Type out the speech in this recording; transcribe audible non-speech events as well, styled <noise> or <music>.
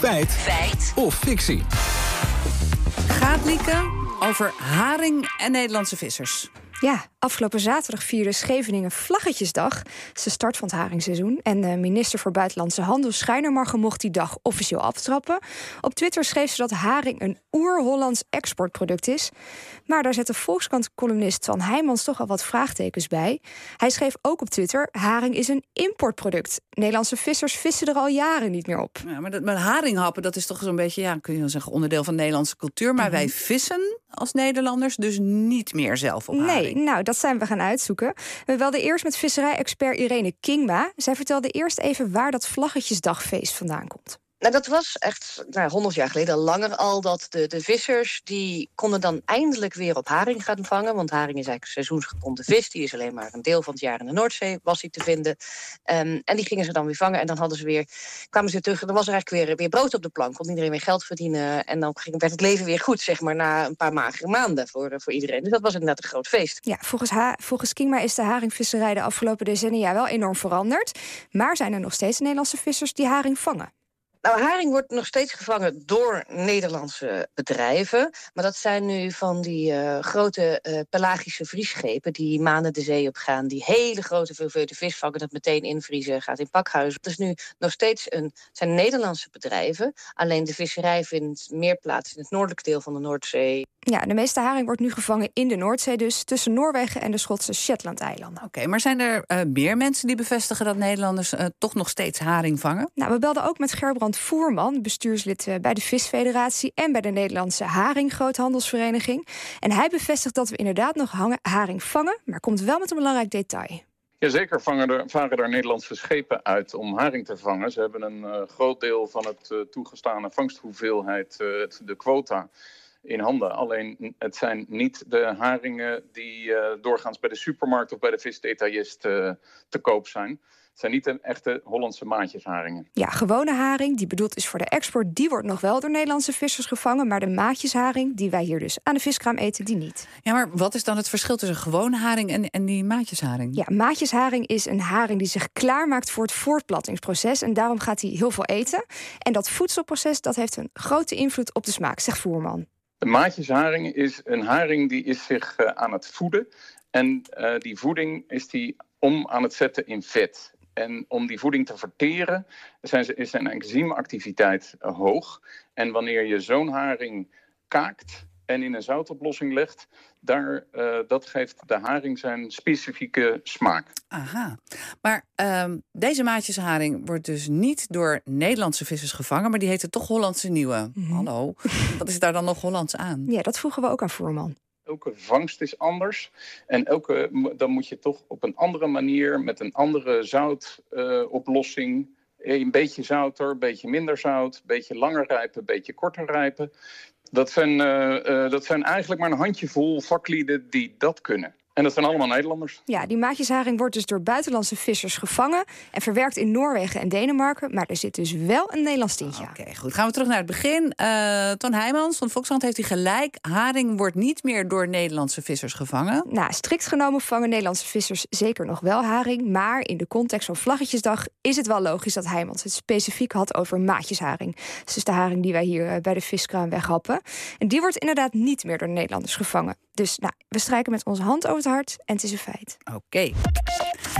Feit. Feit. Of fictie. Gaat lieken over haring en Nederlandse vissers. Ja, afgelopen zaterdag vierde Scheveningen Vlaggetjesdag. Het is de start van het haringseizoen. En de minister voor Buitenlandse Handel, Schijnermargen, mocht die dag officieel aftrappen. Op Twitter schreef ze dat haring een oer-Hollands exportproduct is. Maar daar zette Volkskrant-columnist Van Heijmans toch al wat vraagtekens bij. Hij schreef ook op Twitter: haring is een importproduct. Nederlandse vissers vissen er al jaren niet meer op. Ja, maar dat, met haringhappen, dat is toch zo'n beetje, ja, kun je wel zeggen, onderdeel van Nederlandse cultuur. Maar wij vissen als Nederlanders dus niet meer zelf op. Nee, nou, dat zijn we gaan uitzoeken. We belden eerst met visserij-expert Irene Kingma. Zij vertelde eerst even waar dat Vlaggetjesdagfeest vandaan komt. Nou, dat was echt nou, 100 jaar geleden, langer al, dat de, de vissers... die konden dan eindelijk weer op haring gaan vangen. Want haring is eigenlijk seizoensgebonden vis. Die is alleen maar een deel van het jaar in de Noordzee, was die te vinden. Um, en die gingen ze dan weer vangen. En dan hadden ze weer, kwamen ze terug. Dan was er eigenlijk weer, weer brood op de plank. Kon iedereen weer geld verdienen. En dan ging, werd het leven weer goed, zeg maar, na een paar magere maanden voor, voor iedereen. Dus dat was inderdaad een groot feest. Ja, volgens, ha volgens Kingma is de haringvisserij de afgelopen decennia wel enorm veranderd. Maar zijn er nog steeds Nederlandse vissers die haring vangen? Nou, haring wordt nog steeds gevangen door Nederlandse bedrijven. Maar dat zijn nu van die uh, grote uh, pelagische vriesschepen... die maanden de zee op gaan. Die hele grote veelvuldige vis vangen, dat meteen invriezen, gaat in pakhuizen. Het is nu nog steeds een, zijn Nederlandse bedrijven. Alleen de visserij vindt meer plaats in het noordelijke deel van de Noordzee. Ja, de meeste haring wordt nu gevangen in de Noordzee, dus tussen Noorwegen en de Schotse Shetland-eilanden. Oké, maar zijn er uh, meer mensen die bevestigen dat Nederlanders uh, toch nog steeds haring vangen? Nou, we belden ook met Gerbrand Voerman, bestuurslid uh, bij de Visfederatie en bij de Nederlandse Haringgroothandelsvereniging. En hij bevestigt dat we inderdaad nog hangen, haring vangen, maar komt wel met een belangrijk detail. Jazeker vangen er, varen er Nederlandse schepen uit om haring te vangen. Ze hebben een groot deel van het toegestane vangsthoeveelheid, de quota in handen. Alleen het zijn niet de haringen die uh, doorgaans bij de supermarkt of bij de visdetailist uh, te koop zijn. Het zijn niet de echte Hollandse maatjesharingen. Ja, gewone haring, die bedoeld is voor de export, die wordt nog wel door Nederlandse vissers gevangen. Maar de maatjesharing, die wij hier dus aan de viskraam eten, die niet. Ja, maar wat is dan het verschil tussen gewone haring en, en die maatjesharing? Ja, maatjesharing is een haring die zich klaarmaakt voor het voortplattingsproces. En daarom gaat hij heel veel eten. En dat voedselproces, dat heeft een grote invloed op de smaak, zegt Voerman. De maatjesharing is een haring die is zich uh, aan het voeden. En uh, die voeding is die om aan het zetten in vet. En om die voeding te verteren zijn is zijn enzymactiviteit hoog. En wanneer je zo'n haring kaakt en in een zoutoplossing legt, daar, uh, dat geeft de haring zijn specifieke smaak. Aha. Maar uh, deze maatjesharing wordt dus niet door Nederlandse vissers gevangen, maar die heet toch Hollandse Nieuwe. Mm -hmm. Hallo. <laughs> Wat is daar dan nog Hollands aan? Ja, dat vroegen we ook aan Voerman. Elke vangst is anders. En elke, dan moet je toch op een andere manier, met een andere zoutoplossing. Uh, een beetje zouter, een beetje minder zout, een beetje langer rijpen, een beetje korter rijpen. Dat zijn, uh, uh, dat zijn eigenlijk maar een handjevol vaklieden die dat kunnen. En dat zijn allemaal Nederlanders. Ja, die maatjesharing wordt dus door buitenlandse vissers gevangen... en verwerkt in Noorwegen en Denemarken. Maar er zit dus wel een Nederlands tintje Oké, okay, goed. Gaan we terug naar het begin. Uh, Ton Heijmans van Volkskrant heeft hij gelijk. Haring wordt niet meer door Nederlandse vissers gevangen. Nou, strikt genomen vangen Nederlandse vissers zeker nog wel haring. Maar in de context van Vlaggetjesdag is het wel logisch... dat Heijmans het specifiek had over maatjesharing. Dus de haring die wij hier bij de viskraam weghappen. En die wordt inderdaad niet meer door Nederlanders gevangen. Dus nou, we strijken met onze hand over het hart en het is een feit. Oké.